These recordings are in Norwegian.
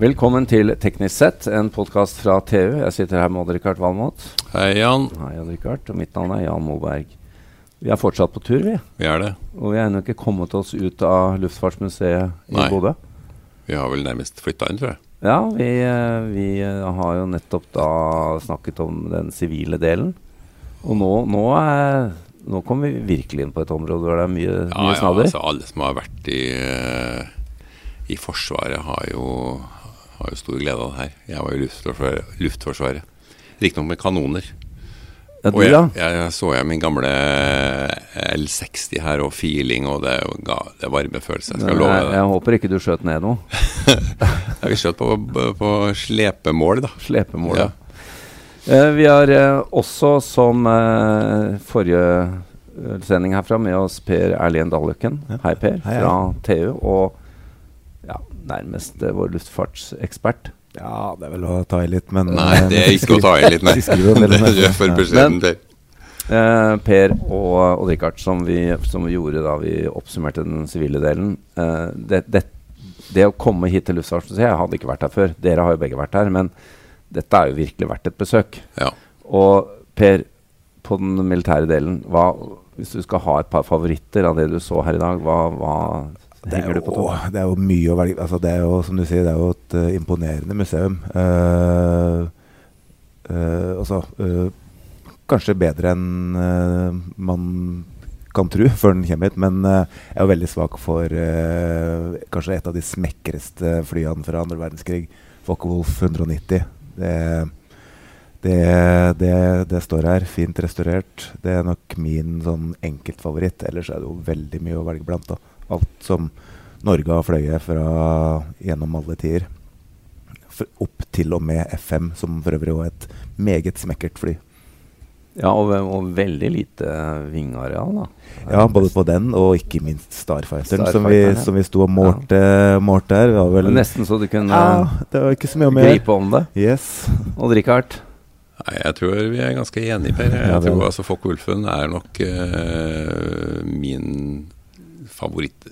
Velkommen til Teknisk sett, en podkast fra TU. Jeg sitter her med Odd-Rikard Valmot. Hei, Jan. Hei, Odd-Rikard. Og mitt navn er Jan Moberg. Vi er fortsatt på tur, vi. Vi er det. Og vi har ennå ikke kommet oss ut av Luftfartsmuseet i. Bodø. Vi har vel nærmest flytta inn, tror jeg. Ja, vi, eh, vi eh, har jo nettopp da snakket om den sivile delen. Og nå, nå, er, nå kommer vi virkelig inn på et område hvor det er mye, Ja, mye ja, snadder. altså Alle som har vært i, eh, i Forsvaret, har jo, har jo stor glede av det her. Jeg var i Luftforsvaret. luftforsvaret. Riktignok med kanoner. Ja, du, Og jeg, jeg så jeg min gamle L60 her, og feeling, og det, ga, det varmefølelse. Jeg skal love deg. jeg håper ikke du skjøt ned noe. Vi skjøt på, på slepemål, da. Slepemål. Ja. Eh, vi har eh, også, som eh, forrige eh, sending herfra, med oss Per Erlien Dalløkken. Ja. Hei, Per. Hei, hei. Fra TU. Og ja, nærmest eh, vår luftfartsekspert. Ja, det er vel å ta i litt, men Nei, eh, det er ikke å ta i litt, nei. Det er for beskjeden, Men- Per. Eh, per og Odd Rikard, som, vi- som vi gjorde da vi oppsummerte den sivile delen eh, det, det, det å komme hit til Luftfartsmuseet Jeg hadde ikke vært her før. Dere har jo begge vært her. Men dette er jo virkelig verdt et besøk. Ja. Og Per, på den militære delen, hva, hvis du skal ha et par favoritter av det du så her i dag, hva, hva Det er, jo, det er jo mye å velge altså Det er jo, som du sier, det er jo et uh, imponerende museum. Eh, uh, altså Kanskje bedre enn man kan tro før den kommer hit, men jeg er jo veldig svak for kanskje et av de smekreste flyene fra andre verdenskrig, Focke-Wolf 190. Det, det, det, det står her, fint restaurert. Det er nok min sånn enkeltfavoritt. Ellers er det jo veldig mye å velge blant. da. Alt som Norge har fløyet fra gjennom alle tider. Opp til og med F5, som for øvrig var et meget smekkert fly. Ja, og, og veldig lite vingeareal, da. Ja, både på den og ikke minst Starfighteren, som, vi, ja. som vi sto og målte, målte her. Var vel, Nesten så du kunne ja, det var ikke så mye gripe om det. Yes. Odd Rikard? Nei, jeg tror vi er ganske enige, Per. Jeg Ja, tror det. altså Fock Wulfen er nok uh, min favoritt.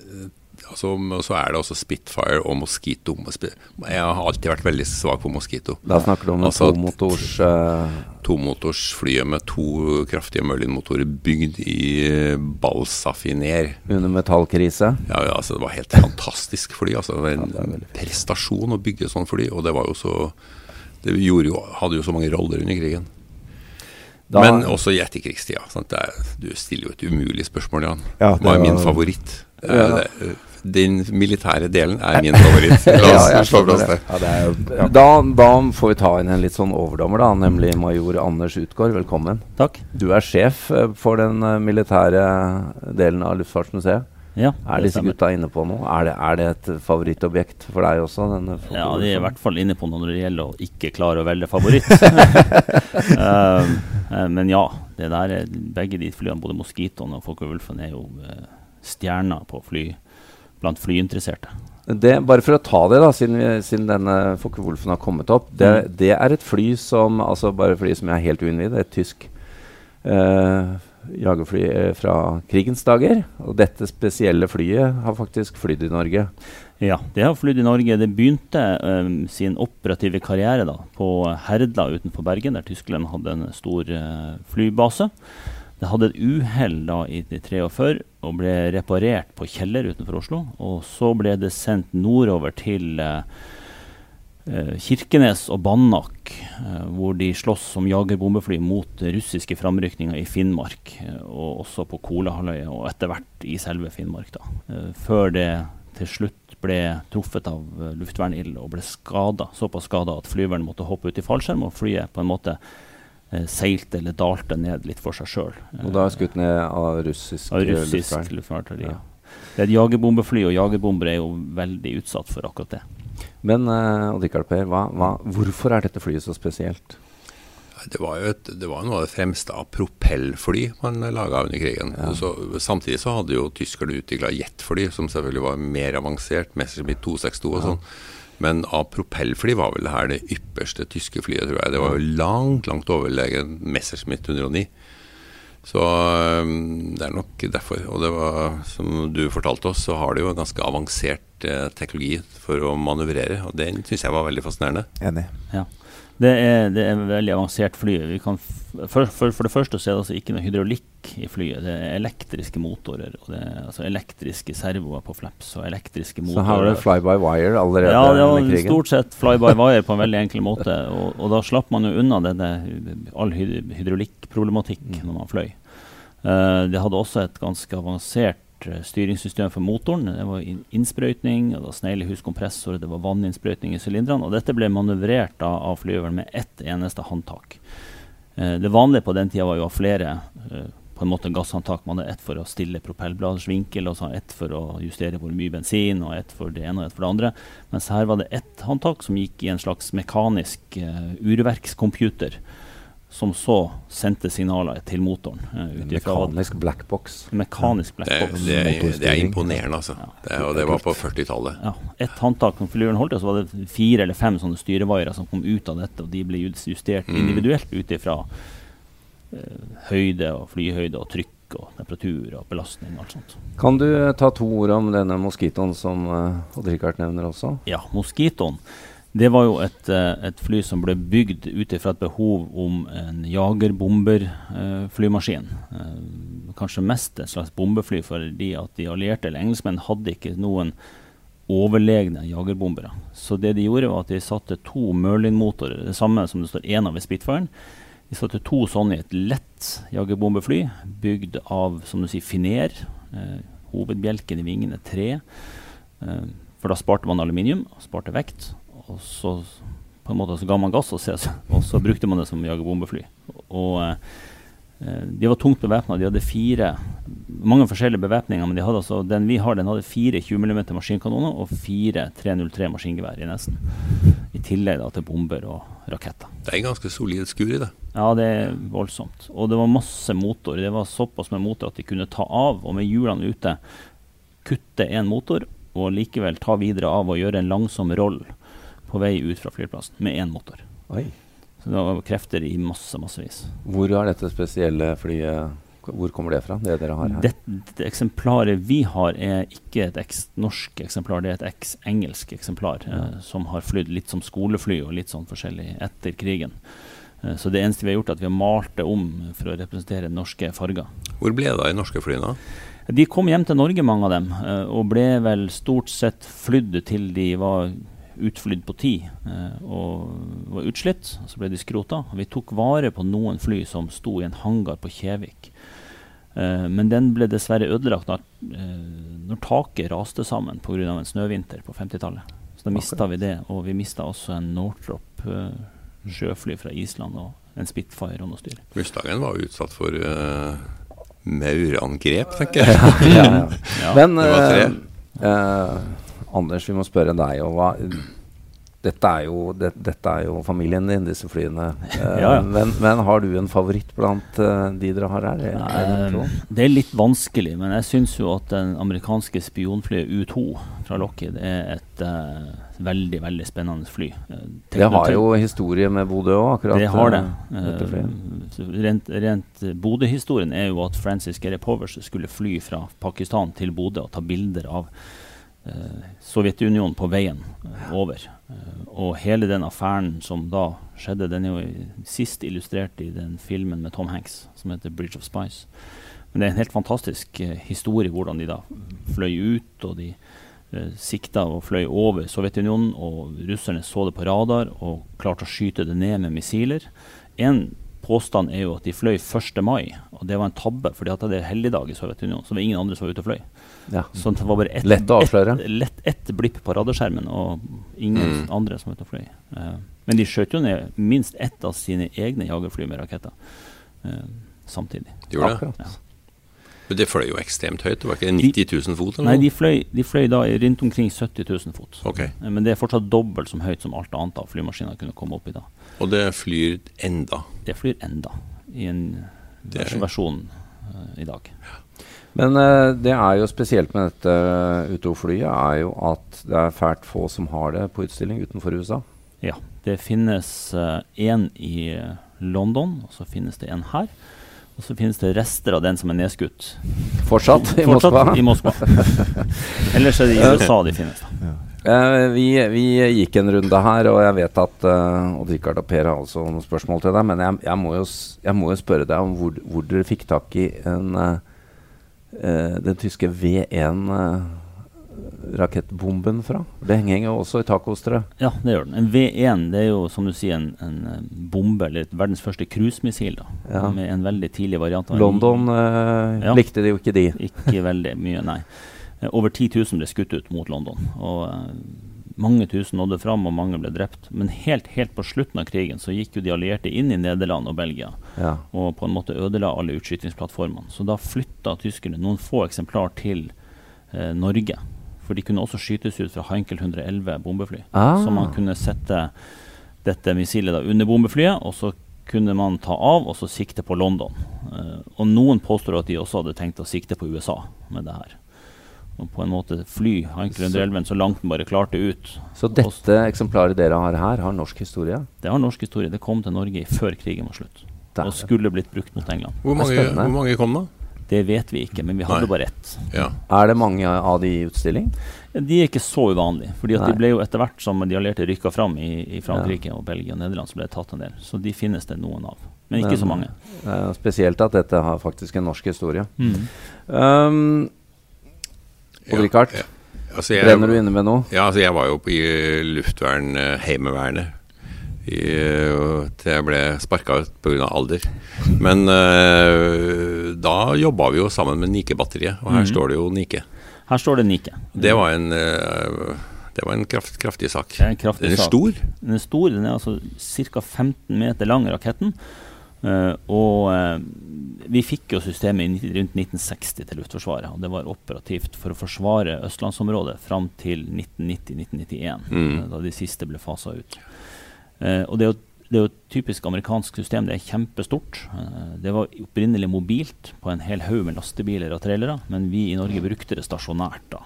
Altså, og så er det også Spitfire og Mosquito. Jeg har alltid vært veldig svak på Mosquito. Da snakker du om Altså, tomotors uh, Tomotorsflyet med to kraftige Merlin-motorer bygd i eh, balsafiner. under metallkrise. Ja, ja, altså Det var helt fantastisk fly. altså Det var Ja, en veldig prestasjon å bygge sånn fly. Og det var jo så Det jo, hadde jo så mange roller under krigen. Da, Men også i etterkrigstida. sant? Det er, du stiller jo et umulig spørsmål, Jan. Ja, det Hva er min var- favoritt? Ja. det, den militære delen er min favoritt. La oss slå fast det. det. Ja, det er ja. da, da får vi ta inn en litt sånn overdommer, da, nemlig major Anders Utgaard. Velkommen. Takk. Du er sjef eh, for den eh, militære delen av Luftfartsmuseet. Ja, Er disse stemmer. gutta inne på noe? Er det, er det et favorittobjekt for deg også? Ja, de er i hvert fall inne på noe når det gjelder å ikke klare å velge favoritt. eh, men ja, det der er, begge de flyene, både Mosquitoen og Focke-Wulfen, er jo uh, stjerner på fly blant flyinteresserte. Det, bare for å ta det, da, siden, vi, siden denne Focke Wolfen har kommet opp. Det, Mm. det er et fly som altså bare fly som som er helt uinnvidd. et tysk eh, jagerfly eh, fra krigens dager. Og dette spesielle flyet har faktisk flydd i Norge. Ja, det har flydd i Norge. Det begynte um, sin operative karriere da, på Herdla utenfor Bergen, der Tyskland hadde en stor uh, flybase. Det hadde et uhell da i 1943 og ble reparert på Kjeller utenfor Oslo. Og så ble det sendt nordover til eh, Kirkenes og Banak, eh, hvor de slåss som jagerbombefly mot russiske framrykninger i Finnmark, eh, og også på Kolahalvøya, og etter hvert i selve Finnmark. da. Eh, før det til slutt ble truffet av luftvernild og ble skada, såpass skada at flyveren måtte hoppe ut i fallskjerm, og flyet på en måte eh, seilte eller dalte ned litt for seg sjøl. Og da er skutt ned av russisk, av eh, russisk luftvern. Ja. Det er et jagerbombefly, og jagerbomber er jo veldig utsatt for akkurat det. Men uh, Per, hva, hva, hvorfor er dette flyet så spesielt? Det var jo et, det var noe av det fremste av propellfly man laga under krigen. Ja. Så, samtidig så hadde jo tyskerne utvikla jetfly, som selvfølgelig var mer avansert. Messerschmitt 262 og sånn. Men av propellfly var vel det her det ypperste tyske flyet, tror jeg. Det var jo langt, langt overlegen Messerschmitt 109. Så det er nok derfor. Og det var, som du fortalte oss, så har de jo en ganske avansert eh, teknologi for å manøvrere. Og den syns jeg var veldig fascinerende. Enig. Ja. Det er, det er veldig avansert fly. Vi kan for, for, for, det første så er det altså ikke noe hydraulikk i flyet. Det er elektriske motorer. og det er altså Elektriske servoer på flaps og elektriske motorer. Så her er det fly by wire allerede ja, det var stort sett fly by wire på en veldig enkel måte. Og, og da slapp man jo unna denne all hydraulikkproblematikk mm. når man fløy. Uh, det hadde også et ganske avansert styringssystem for motoren. Det var innsprøytning, det var sneglehuskompressor, det var vanninnsprøytning i sylinderne. Og dette ble manøvrert da, av flyveren med ett eneste håndtak. Eh, det vanlige på den tida var jo å ha flere på en måte gasshåndtak. Man hadde ett for å stille propellbladers vinkel, og så ett for å justere hvor mye bensin, og ett for det ene og ett for det andre. Mens her var det ett håndtak som gikk i en slags mekanisk urverkscomputer som så sendte signaler til motoren. Uh, mekanisk blackbox. Mekanisk blackbox. Det, det, det, er imponerende, altså. Ja. Det, og det var på 40-tallet. Ja. Ett håndtak som flyveren holdt, og så var det fire eller fem sånne styrevaiere som kom ut av dette, og de ble justert mm. individuelt ut ifra uh, høyde og flyhøyde og trykk og temperatur og belastning og alt sånt. Kan du ta to ord om denne moskitoen som uh, Odd Rikard nevner også? Ja, moskitoen. Det var jo et, eh, et, fly som ble bygd ut ifra et behov om en jagerbomberflymaskin. Eh, eh, kanskje mest et slags bombefly fordi at de allierte eller engelskmenn hadde ikke noen overlegne jagerbombere. Så det de gjorde, var at de satte to Merlin-motorer, det samme som det står én av ved Spitfiren. De satte to sånne i et lett jagerbombefly bygd av som du sier, finer. Eh, hovedbjelken i vingene tre. Eh, for da sparte man aluminium og sparte vekt og så på en måte så ga man gass, og så, og så brukte man det som jagerbombefly. Og eh, de var tungt bevæpna. De hadde fire mange forskjellige bevæpninger, men de hadde altså, den vi har, den hadde fire 20 mm maskinkanoner og fire 303 maskingevær i nesten. I tillegg da, til bomber og raketter. Det er en ganske solid skur i det. Ja, det er voldsomt. Og det var masse motor. Det var såpass med motor at de kunne ta av, og med hjulene ute kutte én motor, og likevel ta videre av og gjøre en langsom roll på vei ut fra flyplassen med én motor. Oi. Så det var krefter i masse, massevis. Hvor er dette spesielle flyet hvor kommer det fra? det dere har her? Det, det eksemplaret vi har, er ikke et eks-norsk eksemplar, det er et eks-engelsk eksemplar ja. eh, som har flydd litt som skolefly og litt sånn forskjellig etter krigen. Eh, så det eneste vi har gjort, er at vi har malt det om for å representere norske farger. Hvor ble det av de norske flyene? De kom hjem til Norge, mange av dem, eh, og ble vel stort sett flydd til de var utflydd på tid eh, og var utslitt. Så ble de skrota. Vi tok vare på noen fly som sto i en hangar på Kjevik. Eh, men den ble dessverre ødelagt når, eh, når taket raste sammen pga. en snøvinter på 50-tallet. Så da mista vi det. Og vi mista også en Northrop sjøfly fra Island og en Spitfire og noe styr. Mustangen var utsatt for uh, maurangrep, tenker jeg. ja, ja, ja. Men uh, Anders, vi må spørre deg. Og hva, dette, er jo, det, dette er jo familien din, disse flyene. Uh, ja, ja. Men, men, har du en favoritt blant uh, de dere har her? Uh, det er litt vanskelig, men jeg syns jo at den amerikanske spionflyet U2 fra Lockheed er et veldig veldig spennende fly. det har jo historie med Bodø òg, akkurat. Det har det. rent, rent Bodø-historien er jo at Francis Gary Powers skulle fly fra Pakistan til Bodø og ta bilder av Eh, Sovjetunionen på veien eh, over. Eh, og hele den affæren som da skjedde, den er jo sist illustrert i den filmen med Tom Hanks som heter 'Bridge of Spice'. Men det er en helt fantastisk historie hvordan de da fløy ut, og de eh, sikta og fløy over Sovjetunionen, og russerne så det på radar og klarte å skyte det ned med missiler. En påstand er jo at de fløy 1. mai, og det var en tabbe, for de hadde det helligdag i Sovjetunionen. Så det var ingen andre som var ute og fløy. Ja. Så det var bare ett Lett å avsløre. Et, lett ett blipp på radarskjermen, og ingen mm. andre som var ute og fløy. Uh, men de skjøt jo ned minst ett av sine egne jagerfly med raketter uh, samtidig. Gjorde det? Ja. Men det fløy jo ekstremt høyt? Det var ikke 90 000 fot? Eller? Nei, de fløy, de fløy, da rundt omkring 70 000 fot. Okay. Uh, men det er fortsatt dobbelt som høyt som alt annet av flymaskiner kunne komme opp i da. Og det flyr enda? Det flyr enda, i en det... versjon i dag. Ja. Men uh, det er jo spesielt med dette uh, Uto-flyet, er jo at det er fælt få som har det på utstilling utenfor USA. Ja. Det finnes én uh, i London, og så finnes det en her. Og så finnes det rester av den som er nedskutt. Fortsatt i Fortsatt Moskva? i Moskva. Ellers er det i USA de finnes. da. Uh, vi, vi gikk en runde her, og jeg vet at uh, Odd Rikard og Per har også noen spørsmål til deg. Men jeg, jeg, må, jo, jeg må jo spørre deg om hvor, hvor dere fikk tak i en, uh, eh, den tyske V1-rakettbomben fra. Det henger jo også i taket. Ja, det gjør den. En V1 det er jo som du sier en, en eh, bombe, eller et verdens første cruisemissil. Ja. Med en veldig tidlig variant. London eh, Ja. likte de jo ikke de. Ikke veldig mye, nei. Eh, Over 10 000 ble skutt ut mot London. Og eh, mange tusen nådde fram, og mange ble drept. Men helt, helt på slutten av krigen så gikk jo de allierte inn i Nederland og Belgia Ja. og på en måte ødela alle utskytingsplattformene. Så da flytta tyskerne noen få eksemplar til eh, Norge. For de kunne også skytes ut fra Heinkel 111 bombefly. Ah. Så man kunne sette dette missilet da under bombeflyet, og så kunne man ta av og så sikte på London. Uh, og noen påstår at de også hadde tenkt å sikte på USA med det her. Og på en måte fly Heinkel 111 så langt den bare klarte ut. Så dette eksemplaret dere har her, har norsk historie? Det har norsk historie. Det kom til Norge før krigen var slutt. Der. Og skulle blitt brukt mot England. Hvor mange, hvor mange kom da? Det vet vi ikke, men vi hadde Nei. bare ett. Ja. Er det mange av de i utstilling? De er ikke så uvanlige. fordi at de ble jo etter hvert som de allierte rykka fram i, i Frankrike og Belgia og Nederland, så ble det tatt en del. Så de finnes det noen av. Men ikke Men- så mange. Eh, spesielt at dette har faktisk en norsk historie. Um, og Rikard, Ja. Altså, jeg- brenner du inne med noe? Ja, altså jeg var jo på- i luftvern, eh, Heimevernet, i, eh, til jeg ble sparka ut pga. alder. Men eh, da jobba vi jo sammen med Nike-batteriet, og her mm. står det jo Nike. Her står det Nike. Det var en, eh, det var en kraft, kraftig sak. Det er en kraftig Den er sak. stor. Den er stor. Den er altså ca. 15 meter lang, raketten. Eh, og eh, vi fikk jo systemet rundt 1960 til Luftforsvaret. Og det var operativt for å forsvare østlandsområdet fram til 1990-1991, Mm. da de siste ble fasa ut. Og det er, jo, det er jo et typisk amerikansk system. Det er kjempestort. Eh, det var opprinnelig mobilt på en hel haug med lastebiler og trailere, men vi i Norge brukte det stasjonært da.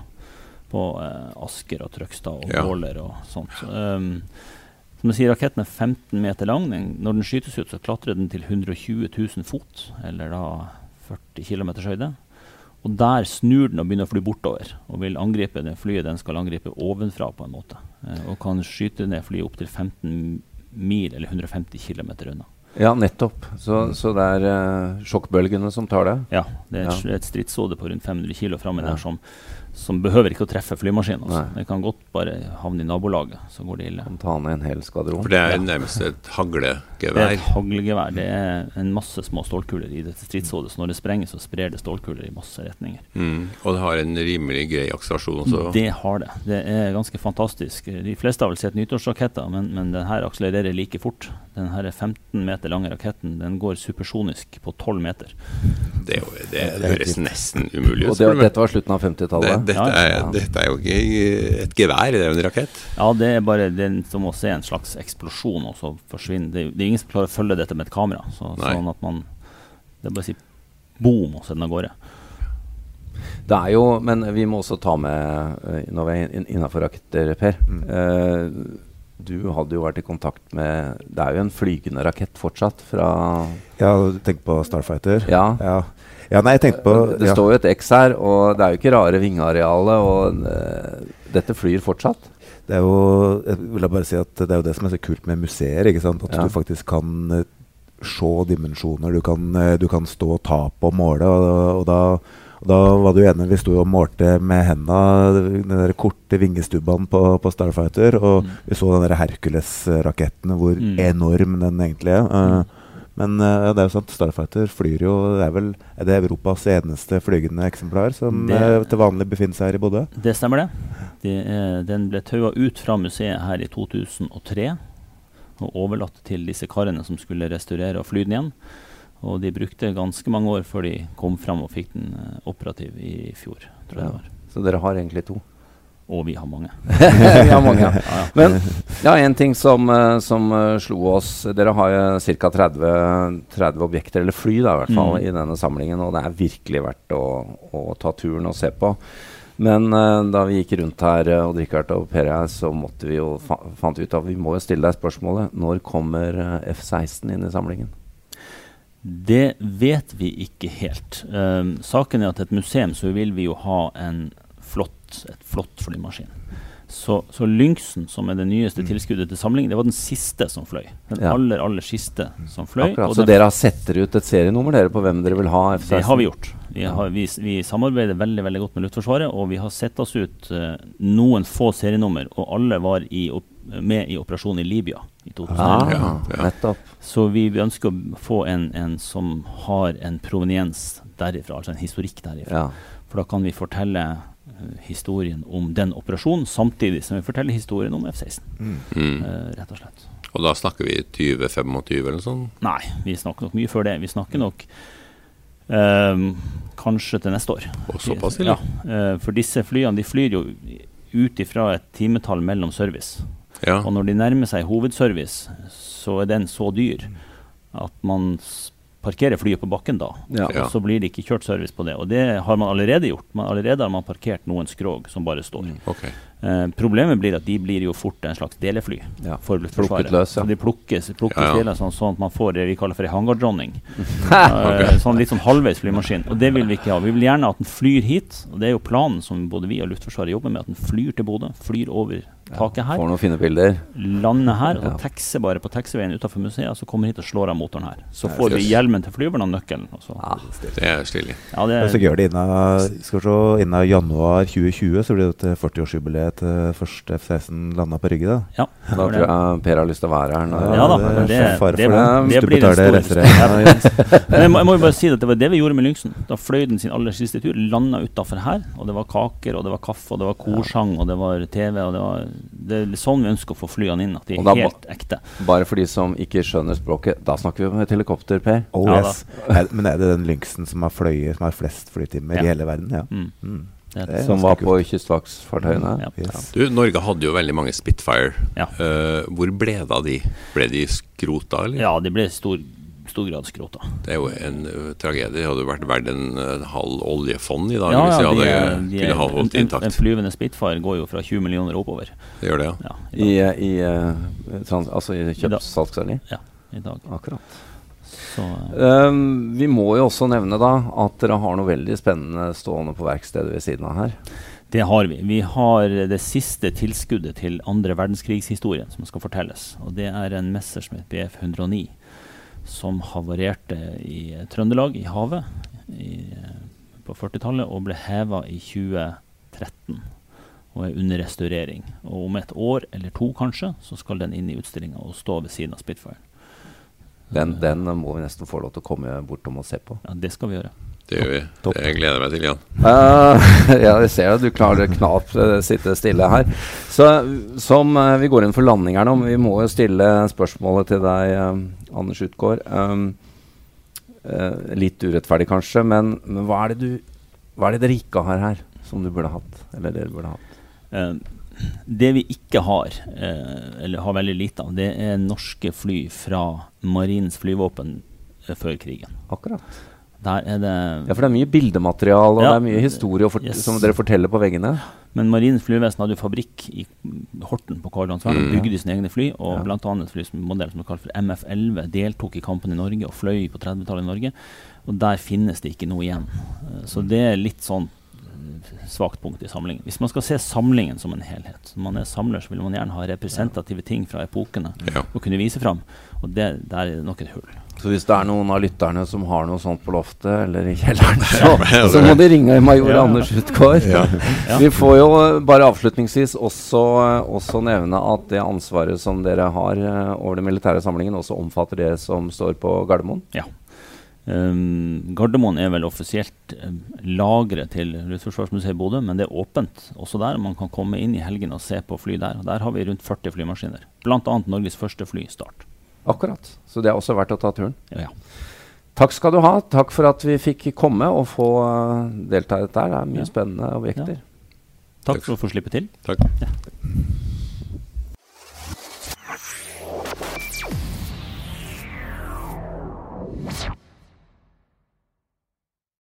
På eh, Asker og Trøgstad og Ja. Og sånt. Um, som du sier, Raketten er 15 meter lang. Den, når den skytes ut, så klatrer den til 120 000 fot, eller da 40 km høyde. Og der snur den og begynner å fly bortover, og vil angripe det flyet den skal angripe ovenfra, på en måte. Eh, og kan skyte ned flyet opptil 15 mil, eller 150 km unna. Ja, nettopp. Så, så det er uh, sjokkbølgene som tar det? Ja, det er et, Ja. et stridshode på rundt 500 kg framme Ja. der som, som behøver ikke å treffe flymaskinen. Altså. Det kan godt bare havne i nabolaget, så går det ille. Kan ta ned en hel skvadron? For det er nærmest et Det er haglegevær. et haglegevær. Det er en masse små stålkuler i dette stridshodet. Så når det sprenger, så sprer det stålkuler i masse retninger. Mm. Og det har en rimelig grei akselerasjon også. Det har det. Det er ganske fantastisk. De fleste har vel sett nyttårsraketter, men, men den her akselererer like fort. Den her 15 meter lange raketten den går supersonisk på 12 meter. Det, er jo, det, det høres nesten umulig ut. Og det, dette var slutten av 50-tallet? dette, Ja, dette er jo ikke et gevær, det er jo en rakett. Ja, det er bare det er som å se en slags eksplosjon, og så forsvinner det. er Det er ingen som klarer å følge dette med et kamera. Så, sånn at man Det er bare å si boom, og så er den av gårde. Det er jo, men vi må også ta med eh, Når vi er innafor raketter, Per. Mm. eh, du hadde jo vært i kontakt med Det er jo en flygende rakett fortsatt fra Ja, du tenker på Starfighter? Ja. Ja, ja nei, jeg tenkte på Det ja. står jo et X her, og det er jo ikke rare vingearealet. Og uh, dette flyr fortsatt. Det er jo jeg vil bare si at det er jo det som er så kult med museer. ikke sant? At du faktisk kan eh, se dimensjoner. Du kan, eh, du kan stå og ta på og måle. Og, og, da, og da var du enig, vi sto og målte med henda den der korte vingestubbene på, på Starfighter. Og Mm. vi så den Hercules-raketten, hvor Mm. enorm den egentlig er. Eh, men uh, det er jo sant, Starfighter flyr jo Det er vel er det Europas eneste flygende eksemplar som Det- eh, til vanlig befinner seg her i Bodø. Det stemmer, det. det den ble taua ut fra museet her i 2003 og overlatt til disse karene som skulle restaurere og fly den igjen. Og de brukte ganske mange år før de kom fram og fikk den eh, operativ i fjor. tror jeg det var. Så dere har egentlig to. Og vi har mange. vi har mange. Ja. Ja, ja. Men ja, en ting som, eh, som eh, slo oss Dere har jo ca. 30, 30 objekter, eller fly da, i hvert fall, Mm. i denne samlingen. Og det er virkelig verdt å, å ta turen og se på. Men uh, da vi gikk rundt her, uh, og Richard og Per og jeg, så måtte vi jo fa fant ut at vi må jo stille deg spørsmålet Når kommer uh, F-16 inn i samlingen? Det vet vi ikke helt. Um, saken er at et museum så vil vi jo ha en flott, et flott flymaskin. Så, så Lynxen, som er det nyeste tilskuddet til samling, det var den siste som fløy. Den Ja. aller, aller siste som fløy. Akkurat, og så dere har setter ut et serienummer dere på hvem dere vil ha F-16? Det har vi gjort. Vi, har, vi, vi samarbeider veldig veldig godt med Luftforsvaret, og vi har sett oss ut uh, noen få serienummer, og alle var i, opp- med i operasjonen i Libya i 2011. Ah, Ja, ja. Nettopp. Så vi vi ønsker å få en, en som har en proveniens derifra, altså en historikk derifra. Ja. For da kan vi fortelle eh, historien om den operasjonen, samtidig som vi forteller historien om F-16. Mm. Uh, rett og slett. Og da snakker vi 2025 eller noe sånt? Nei, vi snakker nok mye før det. Vi snakker nok um, kanskje til neste år. Og såpass Ja, eh, for disse flyene de flyr jo ut ifra et timetall mellom service. Ja. Og når de nærmer seg hovedservice, så er den så dyr at man parkerer flyet på bakken da. Ja. Og så blir det ikke kjørt service på det. Og det har man allerede gjort. Man, allerede har man parkert noen skrog som bare står. Ok. Eh, problemet blir at de blir jo fort en slags delefly Ja. for Luftforsvaret. Plukket løs, ja. Så de plukkes, plukkes Ja, ja. deler sånn, sånn at man får det vi kaller for ei hangardronning. Eh, sånn litt sånn halvveis flymaskin. Og det vil vi ikke ha. Vi vil gjerne at den flyr hit. Og det er jo planen som både vi og Luftforsvaret jobber med, at den flyr til Bodø. Flyr over taket her. Får noen fine bilder. Lander her, og Ja. taxer bare på taxiveien utenfor museet. Så kommer hit og slår av motoren her. Så får vi hjelmen til flyveren og nøkkelen. Og så. Ja. Det er stilig. Ja, det Og så gjør det innen, skal vi se, innen januar 2020 så blir det til 40-årsjubileet til første F-16 landa på Rygge. da. ja, Da tror det. jeg Per har lyst til å være her. Når, Ja da, det det- fare det- for det blir en stor. Men jeg må, jeg må bare si at det var det vi gjorde med Lyngsen. Da fløy den sin aller siste tur, landa utafor her, og det var kaker, og det var kaffe, og det var korsang, og det var TV, og det var Det er sånn vi ønsker å få flyene inn, at de er ba- helt ekte. Bare for de som ikke skjønner språket. Da snakker vi om et helikopter, Per. Oh, Ja, yes. men er det den Lyngsen som har fløyet som har flest flytimer Ja. i hele verden? Ja. Mm. Mm. Det Som var på kystvaktsfartøyene. Ja. Yes. Du, Norge hadde jo veldig mange Spitfire. Ja. Uh, hvor ble det av de? Ble de skrota, eller? Ja, de ble i stor, stor grad skrota. Det er jo en uh, tragedie. Det hadde jo vært verdt en uh, halv oljefond i dag Ja, hvis ja, de de hadde de kunne ha holdt intakt. en, en flyvende Spitfire går jo fra 20 millioner oppover. Det gjør det, ja. Ja, i I, trans, altså i kjøpssalgssalg. Ja, i dag. Akkurat. Um, vi må jo også nevne da at dere har noe veldig spennende stående på verkstedet ved siden av her. det har vi. Vi har det siste tilskuddet til andre verdenskrigshistorien som skal fortelles. Og det er en Messerschmitt BF 109 som havarerte i Trøndelag, i havet, i, eh, på 40-tallet og ble heva i 2013 og er under restaurering. Og om et år eller to kanskje, så skal den inn i utstillinga og stå ved siden av Spitfire. Den, den må vi nesten få lov til å komme bortom og se på. Ja, det skal vi gjøre. Det gjør vi. Topp. Det gleder jeg meg til, Jan. Uh, ja, jeg ser at du klarer knapt uh, sitte stille her. Så som uh, vi går inn for landing her nå, men vi må jo stille spørsmålet til deg, uh, Anders Utgaard. Um, eh, litt urettferdig kanskje, men, men hva, er det du, hva er det dere ikke har her, som du burde hatt? Eller dere burde hatt? Det vi ikke har, eh, eller har veldig lite av, det er norske fly fra Marinens flyvåpen eh, før krigen. Akkurat. Der er det Ja, for det er mye bildemateriale, og Ja. det er mye historie Yes. som dere forteller på veggene. Men Marinens flyvesen hadde jo fabrikk i Horten på Karlsvern og Mm. bygde sine egne fly. Og Ja. annet et flymodell som er kalt for MF11 deltok i kampen i Norge og fløy på 30-tallet i Norge. Og der finnes det ikke noe igjen. Eh, Så det er litt sånn svakt punkt i samlingen. Hvis man skal se samlingen som en helhet, når man er samler, så vil man gjerne ha representative ting fra epokene Ja. å kunne vise fram. Og det, der er det nok et hull. Så hvis det er noen av lytterne som har noe sånt på loftet eller i kjelleren, så, så må de ringe major Ja. Anders Utgaard. Ja. Ja. Vi får jo eh, bare avslutningsvis også, eh, også nevne at det ansvaret som dere har eh, over den militære samlingen, også omfatter det som står på Gardermoen. Ja. Um, Gardermoen er vel offisielt um, lageret til Luftforsvarsmuseet i Bodø, men det er åpent også der. Man kan komme inn i helgen og se på fly der. Og Der har vi rundt 40 flymaskiner. Bl.a. Norges første fly, Start. Akkurat. Så det er også verdt å ta turen. Ja, ja. Takk skal du ha. Takk for at vi fikk komme og få eh, delta i dette. Det er mye Ja. spennende objekter. Takk for å få slippe til. Takk. Ja.